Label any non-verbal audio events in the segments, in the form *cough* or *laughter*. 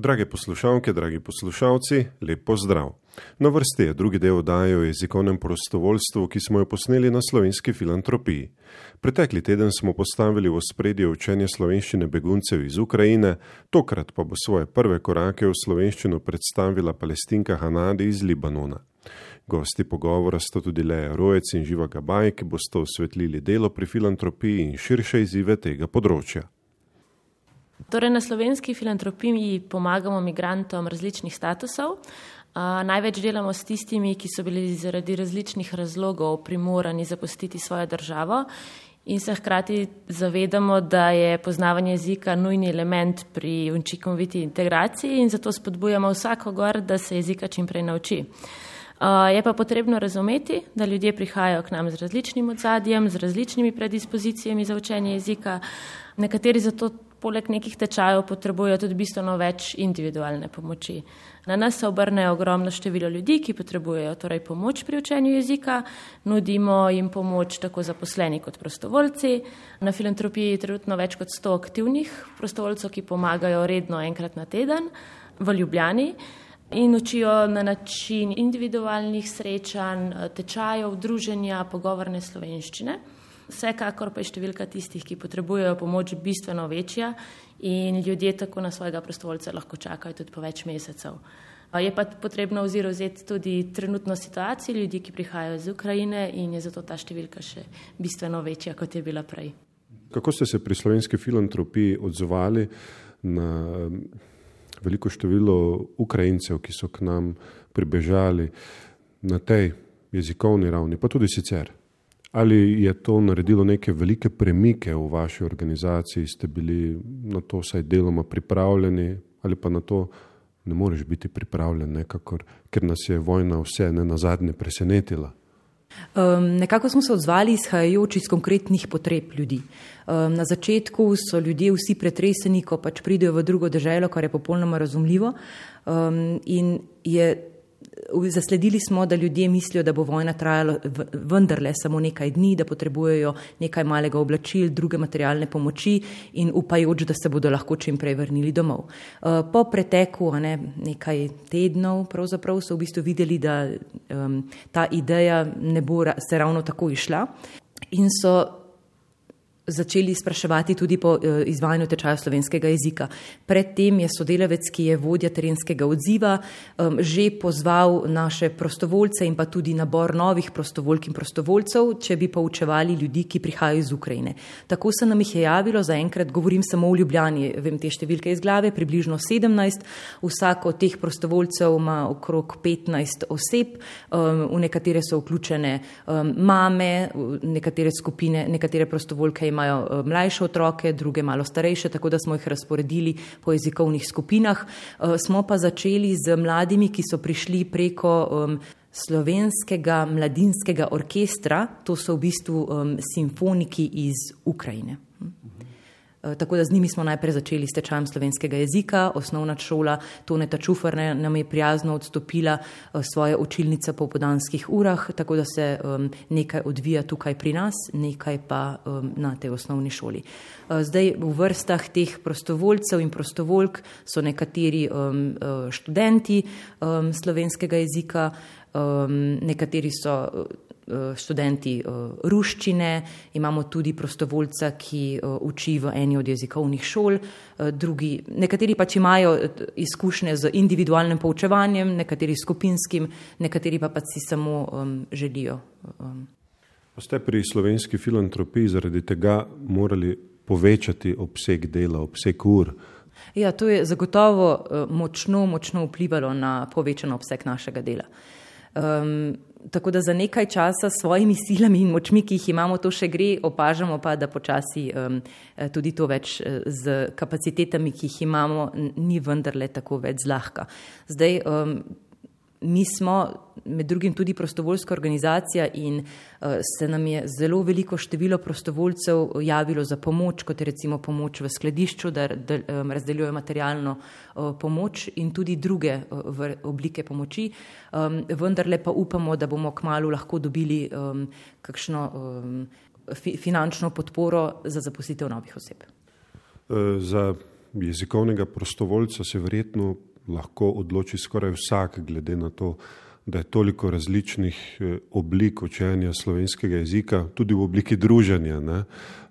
Drage poslušalke, dragi poslušalci, lep pozdrav. Na vrsti je drugi del oddaje o jezikovnem prostovoljstvu, ki smo jo posneli na slovenski filantropiji. Pretekli teden smo postavili v spredje učenje slovenščine beguncev iz Ukrajine, tokrat pa bo svoje prve korake v slovenščino predstavila palestinka Hanadi iz Libanona. Gosti pogovora sta tudi Leja Rojec in Živa Gabaj, ki boste osvetlili delo pri filantropiji in širše izzive tega področja. Torej, na slovenski filantropiji pomagamo migrantom različnih statusov. Uh, največ delamo s tistimi, ki so bili zaradi različnih razlogov primorani zapustiti svojo državo in se hkrati zavedamo, da je poznavanje jezika nujni element pri učinkoviti integraciji in zato spodbujamo vsakogor, da se jezika čim prej nauči. Uh, je pa potrebno razumeti, da ljudje prihajajo k nam z različnim odzadjem, z različnimi predispozicijami za učenje jezika. Nekateri zato poleg nekih tečajev potrebujejo tudi bistveno več individualne pomoči. Na nas se obrne ogromno število ljudi, ki potrebujejo torej pomoč pri učenju jezika, nudimo jim pomoč tako zaposleni kot prostovoljci. Na filantropiji je trenutno več kot 100 aktivnih prostovoljcev, ki pomagajo redno enkrat na teden v Ljubljani in učijo na način individualnih srečanj, tečajev, druženja, pogovorne slovenščine. Vsekakor pa je številka tistih, ki potrebujejo pomoč, bistveno večja in ljudje tako na svojega prostovoljca lahko čakajo tudi po več mesecev. Je pa potrebno oziroma vzeti tudi trenutno situacijo ljudi, ki prihajajo iz Ukrajine in je zato ta številka še bistveno večja, kot je bila prej. Kako ste se pri slovenski filantropiji odzvali na veliko število Ukrajincev, ki so k nam pribežali na tej jezikovni ravni, pa tudi sicer? Ali je to naredilo neke velike premike v vaši organizaciji, ste bili na to vsaj deloma pripravljeni, ali pa na to ne moreš biti pripravljen, nekakor, ker nas je vojna vse ne na zadnje presenetila? Um, nekako smo se odzvali izhajajoč iz konkretnih potreb ljudi. Um, na začetku so ljudje vsi pretreseni, ko pač pridejo v drugo državo, kar je popolnoma razumljivo. Um, in je Zasledili smo, da ljudje mislijo, da bo vojna trajala vendarle samo nekaj dni, da potrebujejo nekaj malega oblačil, druge materialne pomoči in upajoč, da se bodo lahko čim prej vrnili domov. Eh, po preteku ne, nekaj tednov so v bistvu videli, da um, ta ideja ne bo se ravno tako išla in so začeli spraševati tudi po eh, izvajanju tečaja slovenskega jezika. Predtem je sodelavec, ki je vodja terenskega odziva, že pozval naše prostovoljce in pa tudi nabor novih prostovoljk in prostovoljcev, če bi poučevali ljudi, ki prihajajo iz Ukrajine. Tako se nam jih je javilo, zaenkrat govorim samo v Ljubljani, vem te številke iz glave, približno 17. Vsak od teh prostovoljcev ima okrog 15 oseb, v nekatere so vključene mame, nekatere skupine, nekatere prostovoljke imajo imajo eh, mlajše otroke, druge malo starejše, tako da smo jih razporedili po jezikovnih skupinah. Eh, smo pa začeli z mladimi, ki so prišli preko slovenskega mladinskega orkestra, to so v bistvu simfoniki iz Ukrajine. Eh, tako da z njimi smo najprej začeli s tečajem slovenskega jezika, osnovna šola Toneta Čufarne nam je prijazno odstopila eh, svoje učilnice po podanskih urah, tako da se um, nekaj odvija tukaj pri nas, nekaj pa um, na tej osnovni šoli. Uh, zdaj v vrstah teh prostovoljcev in prostovoljk so nekateri um, študenti um, slovenskega jezika, um, nekateri so Eh, študenti eh, ruščine, imamo tudi prostovoljca, ki eh, uči v eni od jezikovnih šol, drugi, nekateri pač imajo izkušnje z individualnim poučevanjem, nekateri skupinskim, nekateri pa pač si samo um, želijo. Um. Ste pri slovenski filantropiji zaradi tega morali povečati obseg dela, obseg ur? Ja, to je zagotovo močno, močno vplivalo na povečan obseg našega dela. Um, tako da za nekaj časa s svojimi silami in močmi, ki jih imamo, to še gre, opažamo pa, da počasi um, tudi to več eh, z kapacitetami, ki jih imamo, ni vendarle tako več zlahka. Zdaj, um, mi smo med drugim tudi prostovoljska organizacija in uh, se nam je zelo veliko število prostovoljcev javilo za pomoč, kot je recimo pomoč v skladišču, da, da um, razdeljujejo materialno uh, pomoč in tudi druge uh, oblike pomoči. Um, vendarle pa upamo, da bomo kmalo lahko dobili um, kakšno um, fi, finančno podporo za zaposlitev novih oseb. Za jezikovnega prostovoljca se verjetno lahko odloči skoraj vsak, glede na to, da je toliko različnih eh, oblik učenja slovenskega jezika, tudi v obliki druženja. Ne?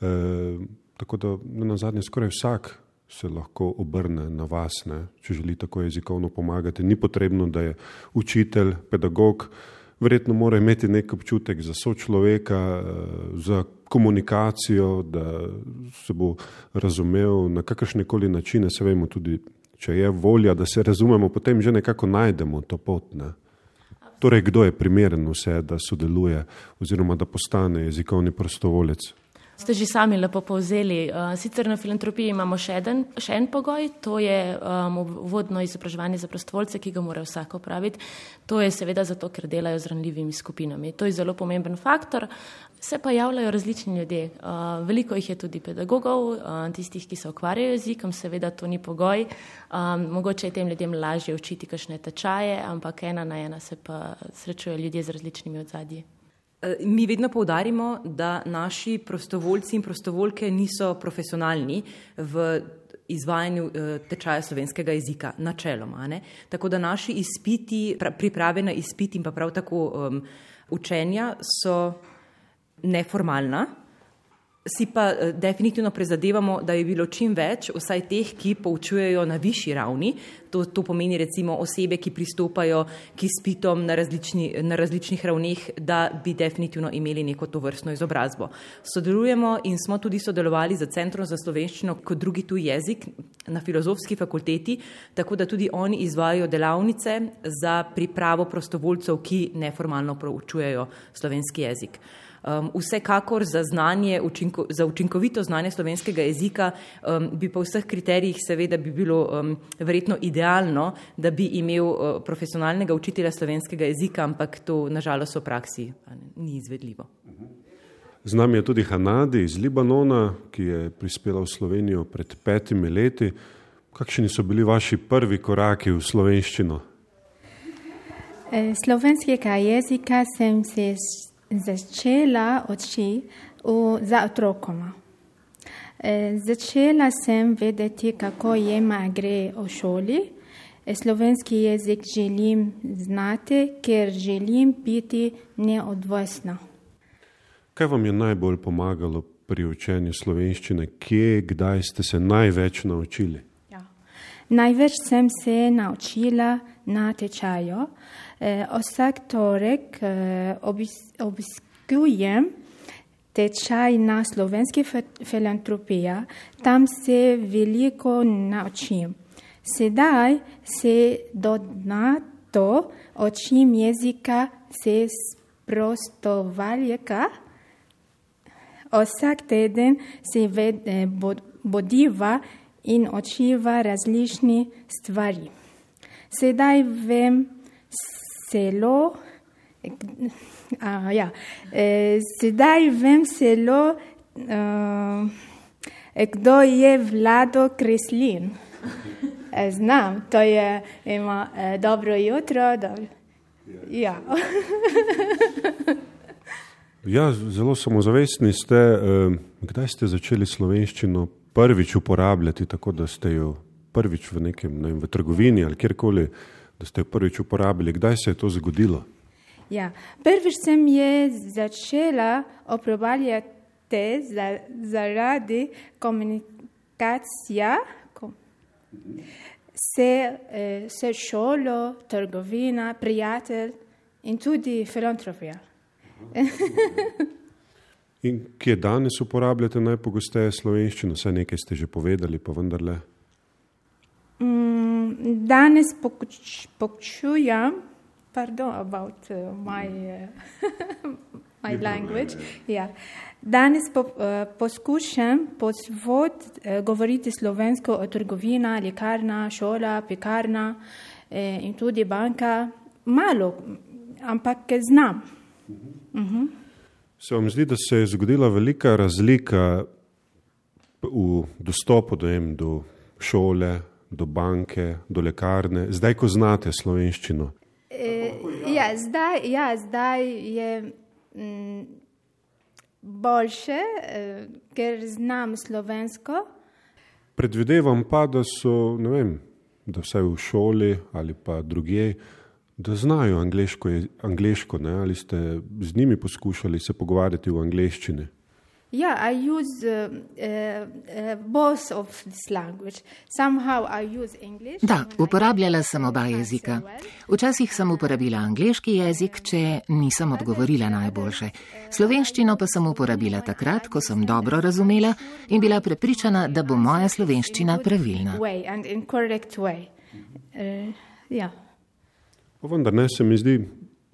E, tako da na zadnje skoraj vsak se lahko obrne na vas, ne? če želi tako jezikovno pomagati. Ni potrebno, da je učitelj, pedagog, verjetno mora imeti nek občutek za sočloveka, eh, za komunikacijo, da se bo razumel na kakršne koli načine, se vemo tudi, če je volja, da se razumemo, potem že nekako najdemo to pot. Ne? Torej, kdo je primeren vse, da sodeluje oziroma da postane jezikovni prostovolec? Ste že sami lepo povzeli. Eh, sicer na filantropiji imamo še en, še en pogoj, to je um, vodno izobraževanje za prostovoljce, ki ga mora vsak opraviti. To je seveda zato, ker delajo z ranljivimi skupinami. To je zelo pomemben faktor. Se pa javljajo različni ljudje. Uh, veliko jih je tudi pedagogov, uh, tistih, ki se ukvarjajo jezikom, seveda to ni pogoj. Um, mogoče je tem ljudem lažje učiti kakšne tečaje, ampak ena na ena se pa srečujejo ljudje z različnimi odzadji. Eh, mi vedno povdarimo, da naši prostovoljci in prostovoljke niso profesionalni v izvajanju eh, tečaja slovenskega jezika, načeloma. Ne? Tako da naši izpiti, priprave na izpit in pa prav tako um, učenja so neformalna, Si pa eh, definitivno prezadevamo, da je bilo čim več, vsaj teh, ki poučujejo na višji ravni. To, to pomeni recimo osebe, ki pristopajo k izpitom na, različni, na različnih ravneh, da bi definitivno imeli neko to vrstno izobrazbo. Sodelujemo in smo tudi sodelovali z Centrom za slovenščino kot drugi tuj jezik na filozofski fakulteti, tako da tudi oni izvajo delavnice za pripravo prostovoljcev, ki neformalno proučujejo slovenski jezik. Um, vsekakor za, znanje, učinko, za učinkovito znanje slovenskega jezika um, bi po vseh kriterijih seveda bi bilo um, verjetno idealno, da bi imel uh, profesionalnega učitelja slovenskega jezika, ampak to nažalost v praksi ni izvedljivo. Z nami je tudi Hanadi iz Libanona, ki je prispela v Slovenijo pred petimi leti. Kakšni so bili vaši prvi koraki v slovenščino? Eh, slovenskega jezika sem se začela oči za otrokoma. E, začela sem vedeti, kako jema gre v šoli. E, slovenski jezik želim znati, ker želim biti neodvisna. Kaj vam je najbolj pomagalo pri učenju slovenščine? Kje, kdaj ste se največ naučili? Ja. Največ sem se naučila na tečaju. E, vsak torek e, obiskujem tečaj na slovenski filantropiji, tam se veliko naučim. Sedaj se dodatno učim jezika se sprostovaljka. Vsak teden se e, bodiva in učiva različne stvari. Sedaj vem, zelo. Uh, ja. e, sedaj vem zelo, uh, kdo je vlado Kreslin. E, znam, to je ima, e, dobro jutro. Do... Ja. ja, zelo samozavestni ste. E, kdaj ste začeli slovenščino prvič uporabljati, tako da ste jo prvič v nekem ne vem, v trgovini ali kjerkoli? da ste jo prvič uporabili. Kdaj se je to zgodilo? Ja. Prvič sem je začela uporabljati za, zaradi komunikacije s eh, šolo, trgovina, prijatelj in tudi filantropija. in kje danes uporabljate najpogosteje slovenščino? Vse nekaj ste že povedali, pa vendarle. Mm, danes poučujem, pardon about uh, my, uh, *laughs* my language. Ja. Danes po, uh, poskušam posvod uh, govoriti slovensko o trgovina, lekarna, šola, pekarna uh, in tudi banka. Malo, ampak znam. Uh -huh. Se vam zdi, da se je zgodila velika razlika v dostopu do, em, do šole, do banke, do lekarne, zdaj, ko znate slovenščino? E, ja, zdaj, ja, zdaj je mm, boljše, e, ker znam slovensko. Predvidevam pa, da so, ne vem, da vsaj v šoli ali pa drugje, da znajo angliško, angliško ne? ali ste z njimi poskušali se pogovarjati v angliščini. Yeah, I use uh, uh, uh, both of this language. Somehow I use English. Da, uporabljala sem oba jezika. Včasih sem uporabila angliški jezik, če nisem odgovorila najboljše. Slovenščino pa sem uporabila takrat, ko sem dobro razumela in bila prepričana, da bo moja slovenščina pravilna. Pa vendar ne se mi zdi,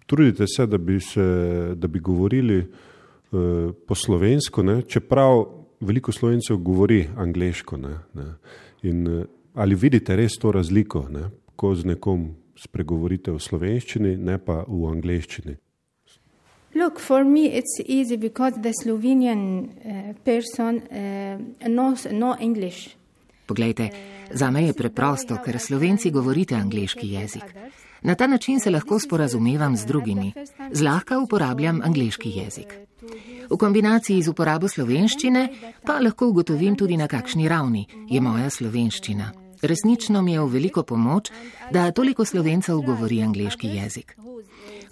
trudite se, da bi, se, da bi govorili. Eh, po slovensko, ne? čeprav veliko slovencev govori angliško. Ne? Ne? In, eh, ali vidite res to razliko, ne? ko z nekom spregovorite v slovenščini, ne pa v angliščini? Look, for me it's easy because the Slovenian uh, person uh, knows no English. Poglejte, za me je preprosto, ker Slovenci govorite angliški jezik. Na ta način se lahko sporazumevam z drugimi. Zlahka uporabljam angliški jezik. V kombinaciji z uporabo slovenščine pa lahko ugotovim tudi na kakšni ravni je moja slovenščina. Resnično mi je v veliko pomoč, da toliko slovencev govori angliški jezik.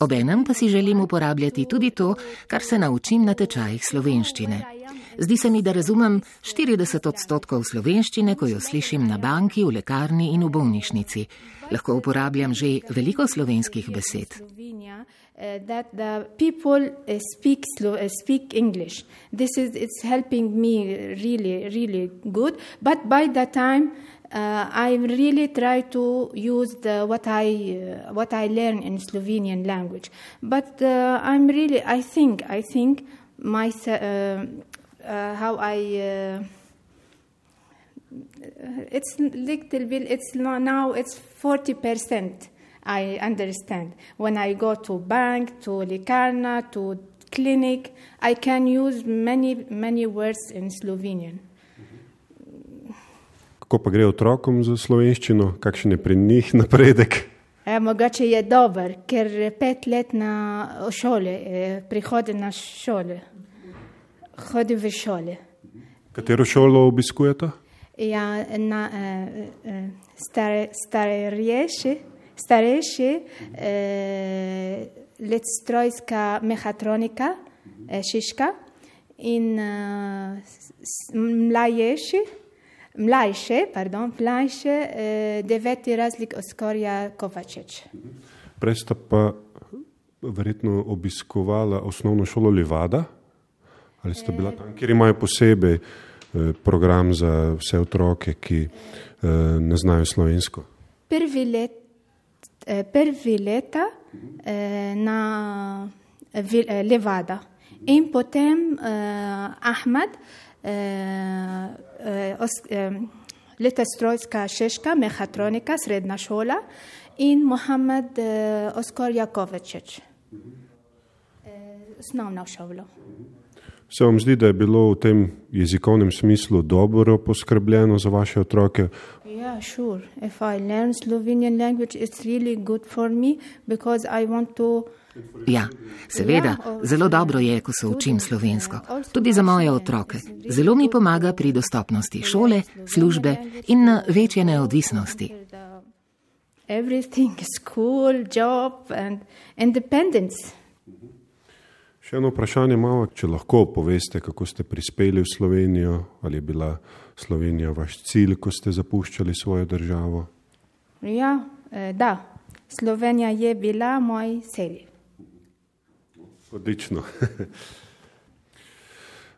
Obenem pa si želim uporabljati tudi to, kar se naučim na tečajih slovenščine. Zdi se mi, da razumem 40 odstotkov slovenščine, ko jo slišim na banki, v lekarni in v bolnišnici. Lahko uporabljam že veliko slovenskih besed. Uh, I really try to use the, what I uh, what I learn in Slovenian language. But uh, I'm really I think I think my how I it's little bit it's now it's 40 percent I understand when I go to bank to likarna to clinic I can use many many words in Slovenian Kako pa gre otrokom za slovenščino, kakšen je pri njih napredek? E, mogoče je dober, ker pet let na šole, e, prihodi na šole, hodi v šole. Katero šolo obiskujete? Ja, na e, e, stare, starejši, starejši e, letstrojska mehatronika, e, Šiška in e, mlajši mlajše, pardon, mlajše, eh, deveti razlik Oskorja Kovačič. Prej sta pa verjetno obiskovala osnovno šolo Levada, ali sta bila tam, kjer imajo posebej eh, program za vse otroke, ki eh, ne znajo slovensko? Prvi, let, eh, prvi leta eh, na eh, Levada in potem eh, Ahmed, eh, Litestrojska Šeška, mehatronika, srednja šola in Mohamed Oskar Jakovečič, osnovna šola. Se vam zdi, da je bilo v tem jezikovnem smislu dobro poskrbljeno za vaše otroke? Ja, sure. If I learn Slovenian language, it's really good for me because I want to Ja, seveda, zelo dobro je, ko se učim slovensko. Tudi za moje otroke. Zelo mi pomaga pri dostopnosti šole, službe in večje neodvisnosti. *laughs* Še eno vprašanje imamo, če lahko poveste, kako ste prispeli v Slovenijo, ali je bila Slovenija vaš cilj, ko ste zapuščali svojo državo? Ja, eh, da, Slovenija je bila moj cilj. Odlično. *laughs*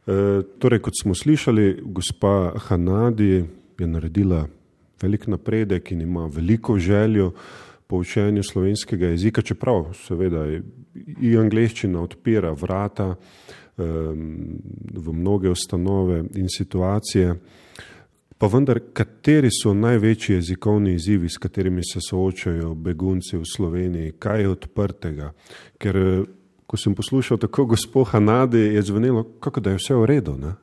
e, torej, kot smo slišali, gospa Hanadi je naredila velik napredek in ima veliko željo po učenju slovenskega jezika, čeprav seveda i angleščina odpira vrata e, v mnoge ustanove in situacije. Pa vendar, kateri so največji jezikovni izzivi, s katerimi se soočajo begunci v Sloveniji, kaj je odprtega? Ker ko sem poslušal tako gospod Hanadi, je zvenelo, kako da je vse v redu. Ne?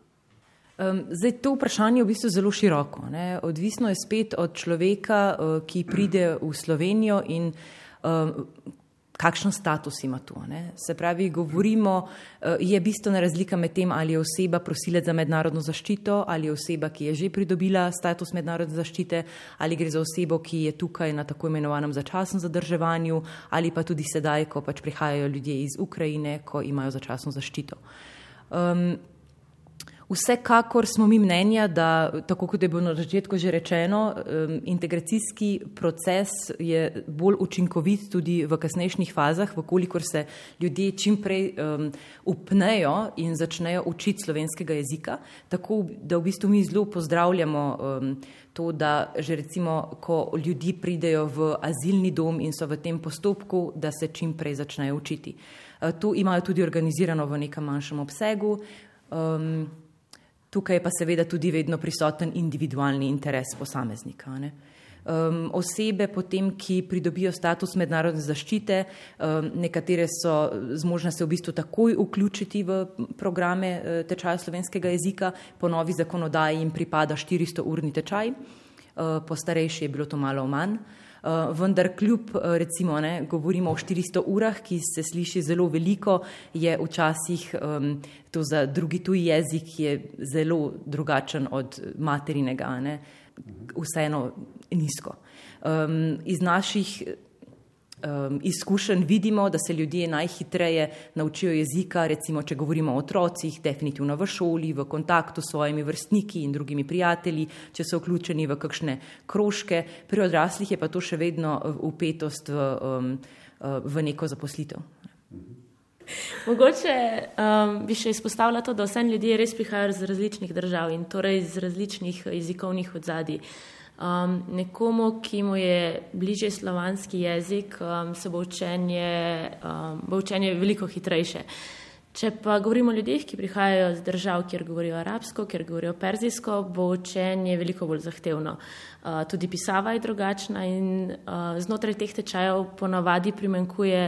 Zdaj, to vprašanje je v bistvu zelo široko. Ne? Odvisno je spet od človeka, eh, ki pride v Slovenijo in kakšen status ima to. Ne? Se pravi, govorimo, eh, je bistvena razlika med tem, ali je oseba prosilec za mednarodno zaščito, ali je oseba, ki je že pridobila status mednarodne zaščite, ali gre za osebo, ki je tukaj na tako imenovanem začasnem zadrževanju, ali pa tudi sedaj, ko pač prihajajo ljudje iz Ukrajine, ko imajo začasno zaščito. Um, Vsekakor smo mi mnenja, da, tako kot je bilo na začetku že rečeno, integracijski proces je bolj učinkovit tudi v kasnejših fazah, vkolikor se ljudje čim prej um, upnejo in začnejo učiti slovenskega jezika. Tako da v bistvu mi zelo pozdravljamo um, to, da že recimo, ko ljudje pridejo v azilni dom in so v tem postopku, da se čim prej začnejo učiti. Uh, to imajo tudi organizirano v nekem manjšem obsegu. Um, Tukaj pa seveda tudi vedno prisoten individualni interes posameznika. Ne? Um, osebe, potem, ki pridobijo status mednarodne zaščite, um, nekatere so zmožne se v bistvu takoj vključiti v programe uh, tečaja slovenskega jezika, po novi zakonodaji jim pripada 400-urni tečaj, uh, po starejši je bilo to malo manj. Uh, vendar kljub, eh, recimo, ne, govorimo o 400 urah, ki se sliši zelo veliko, je včasih um, to za drugi tuji jezik je zelo drugačen od materinega, ne, vseeno nizko. Um, iz naših um, izkušenj vidimo, da se ljudje najhitreje naučijo jezika, recimo, če govorimo o otrocih, definitivno v šoli, v kontaktu s svojimi vrstniki in drugimi prijatelji, če so vključeni v kakšne krožke. Pri odraslih je pa to še vedno upetost v, um, uh, v neko zaposlitev. Mogoče um, bi še izpostavila to, da vse ljudje res prihajajo iz različnih držav in torej iz različnih jezikovnih odzadij. Um, nekomu, ki mu je bližje slovanski jezik, um, se bo učenje, um, bo učenje veliko hitrejše. Če pa govorimo o ljudeh, ki prihajajo iz držav, kjer govorijo arabsko, kjer govorijo perzijsko, bo učenje veliko bolj zahtevno. Uh, tudi pisava je drugačna in uh, znotraj teh tečajev ponavadi primankuje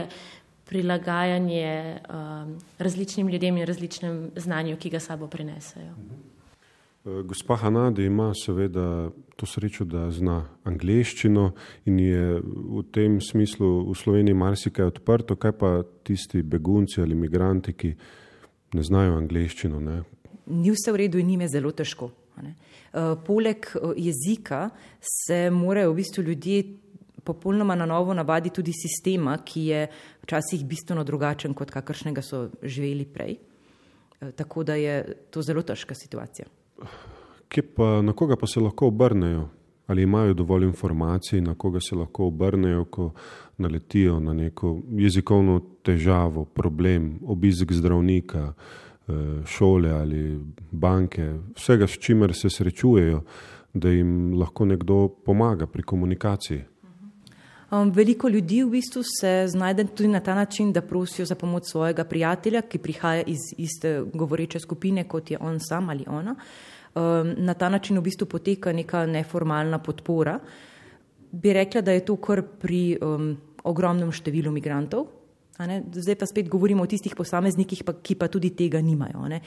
prilagajanje um, različnim ljudem in različnem znanju, ki ga sabo prinesajo. Mhm. Eh, gospa Hanadi ima seveda to srečo, da zna angliščino in je v tem smislu v Sloveniji marsikaj odprto, kaj pa tisti begunci ali imigranti, ki ne znajo angliščino. Ne? Ni vse v redu in njime zelo težko. Ne? Eh, poleg eh, jezika se morajo v bistvu ljudje popolnoma na novo navaditi tudi sistema, ki je včasih bistveno drugačen, kot kakršnega so živeli prej. Tako da je to zelo težka situacija pa, na koga pa se lahko obrnejo? Ali imajo dovolj informacij, na koga se lahko obrnejo, ko naletijo na neko jezikovno težavo, problem, obisk zdravnika, eh, šole ali banke, vsega, s čimer se srečujejo, da jim lahko nekdo pomaga pri komunikaciji? Um, veliko ljudi v bistvu se znajde tudi na ta način, da prosijo za pomoč svojega prijatelja, ki prihaja iz iste govoreče skupine, kot je on sam ali ona. Um, na ta način v bistvu poteka neka neformalna podpora. Bi rekla, da je to kar pri um, ogromnem številu migrantov. Zdaj pa spet govorimo o tistih posameznikih, pa, ki pa tudi tega nimajo. Ne?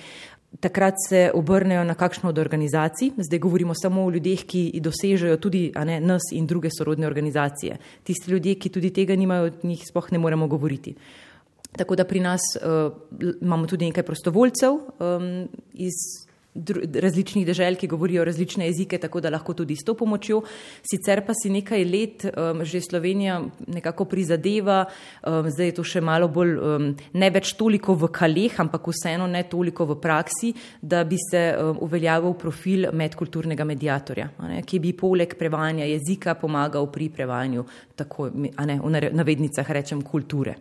Takrat se obrnejo na kakšno od organizacij, zdaj govorimo samo o ljudeh, ki dosežejo tudi ne, nas in druge sorodne organizacije. Tisti ljudje, ki tudi tega nimajo, od njih spoh ne moremo govoriti. Tako da pri nas uh, imamo tudi nekaj prostovoljcev um, iz različnih dežel, ki govorijo različne jezike, tako da lahko tudi s to pomočjo. Sicer pa si nekaj let um, že Slovenija nekako prizadeva, um, zdaj je to še malo bolj, um, ne več toliko v kaleh, ampak vseeno ne toliko v praksi, da bi se um, uveljavil profil medkulturnega medijatorja, ne, ki bi poleg prevajanja jezika pomagal pri prevajanju, tako ne, v navednicah rečem, kulture.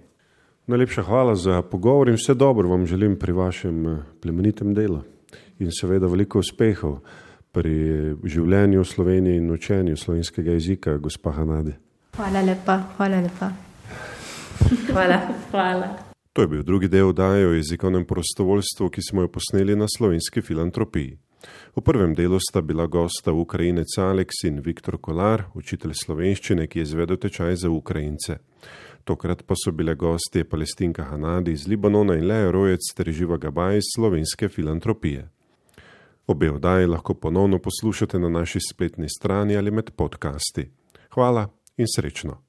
Najlepša hvala za pogovor in vse dobro vam želim pri vašem eh, plemenitem delu in seveda veliko uspehov pri življenju v Sloveniji in učenju slovenskega jezika, gospa Hanade. Hvala lepa, hvala lepa. Hvala, hvala. To je bil drugi del oddaje o jezikovnem prostovoljstvu, ki smo jo posneli na slovenski filantropiji. V prvem delu sta bila gosta Ukrajinec Aleks in Viktor Kolar, učitelj slovenščine, ki je izvedel tečaj za Ukrajince. Tokrat pa so bile gostje Palestinka Hanadi iz Libanona in Leo Rojec ter Živa Gabaj iz slovenske filantropije. Obe oddaji lahko ponovno poslušate na naši spletni strani ali med podcasti. Hvala in srečno!